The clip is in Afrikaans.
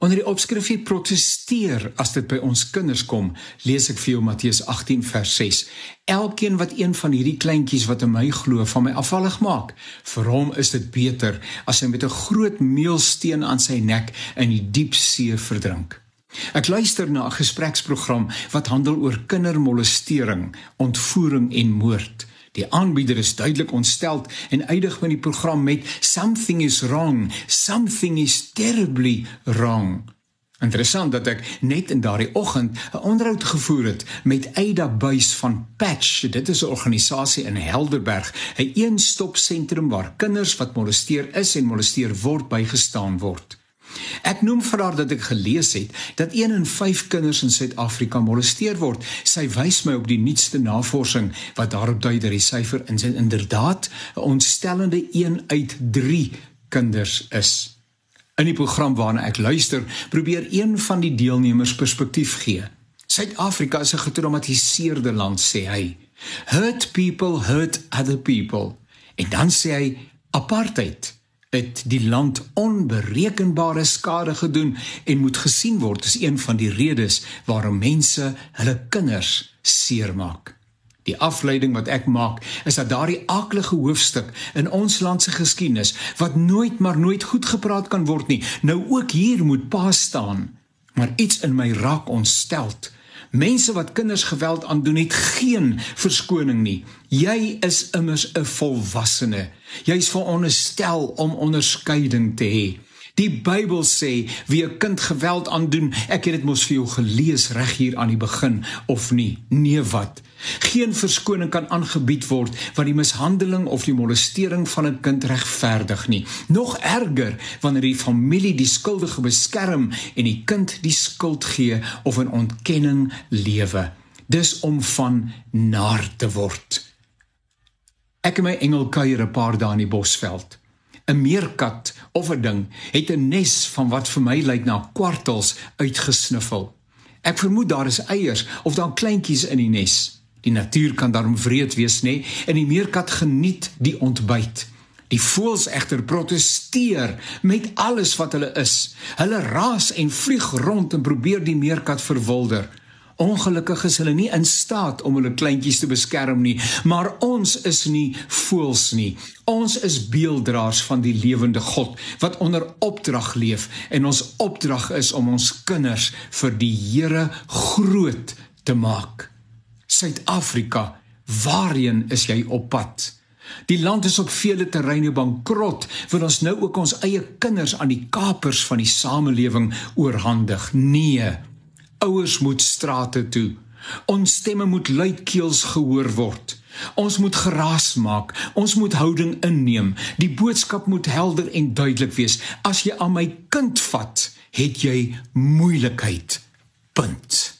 Onder die opskrifie protesteer as dit by ons kinders kom, lees ek vir jou Matteus 18 vers 6. Elkeen wat een van hierdie kleintjies wat in my glo van my afvallig maak, vir hom is dit beter as hy met 'n groot meelsteen aan sy nek in die diep see verdrink. Ek luister na 'n gespreksprogram wat handel oor kindermolestering, ontvoering en moord. Die aanbieder is duidelik ontstel en eindig met die program met something is wrong, something is terribly wrong. Interessant dat ek net in daardie oggend 'n onderhoud gevoer het met Aida Buys van Patch. Dit is 'n organisasie in Helderberg, 'n een-stop sentrum waar kinders wat molesteer is en molesteer word bygestaan word. Ek noem vir haar dat ek gelees het dat 1 in 5 kinders in Suid-Afrika molesteer word. Sy wys my op die nuutste navorsing wat daarop dui dat die syfer in inderdaad 'n ontstellende 1 uit 3 kinders is. In die program waarna ek luister, probeer een van die deelnemers perspektief gee. Suid-Afrika is 'n getraumatiseerde land, sê hy. Hurt people hurt other people. En dan sê hy apartheid het die land onberekenbare skade gedoen en moet gesien word as een van die redes waarom mense hulle kinders seermaak. Die afleiding wat ek maak is dat daardie aaklige hoofstuk in ons land se geskiedenis wat nooit maar nooit goed gepraat kan word nie, nou ook hier moet pa staan. Maar iets in my raak ontsteld Mense wat kinders geweld aandoen het geen verskoning nie. Jy is immers 'n volwassene. Jy's veronderstel om onderskeiding te hê. Die Bybel sê wie 'n kind geweld aandoen, ek het dit mos vir jou gelees reg hier aan die begin of nie? Nee wat? Geen verskoning kan aangebied word wat die mishandeling of die molestering van 'n kind regverdig nie. Nog erger wanneer die familie die skuldige beskerm en die kind die skuld gee of in ontkenning lewe. Dis om van naar te word. Ek en my engel kuier 'n paar dae in die Bosveld. 'n meerkat of 'n ding het 'n nes van wat vir my lyk na kwartels uitgesniffel. Ek vermoed daar is eiers of daar kleintjies in die nes. Die natuur kan daarom wreed wees, nê? En die meerkat geniet die ontbyt. Die voëls egter proteseer met alles wat hulle is. Hulle raas en vlieg rond en probeer die meerkat verwilder. Ongelukkig is hulle nie in staat om hulle kleintjies te beskerm nie, maar ons is nie voels nie. Ons is beelddraers van die lewende God wat onder opdrag leef en ons opdrag is om ons kinders vir die Here groot te maak. Suid-Afrika, waarheen is jy op pad? Die land is op vele terreine bankrot, want ons nou ook ons eie kinders aan die kapers van die samelewing oorhandig. Nee, Ouers moet strate toe. Ons stemme moet luidkeels gehoor word. Ons moet geraas maak. Ons moet houding inneem. Die boodskap moet helder en duidelik wees. As jy aan my kind vat, het jy moeilikheid. Punt.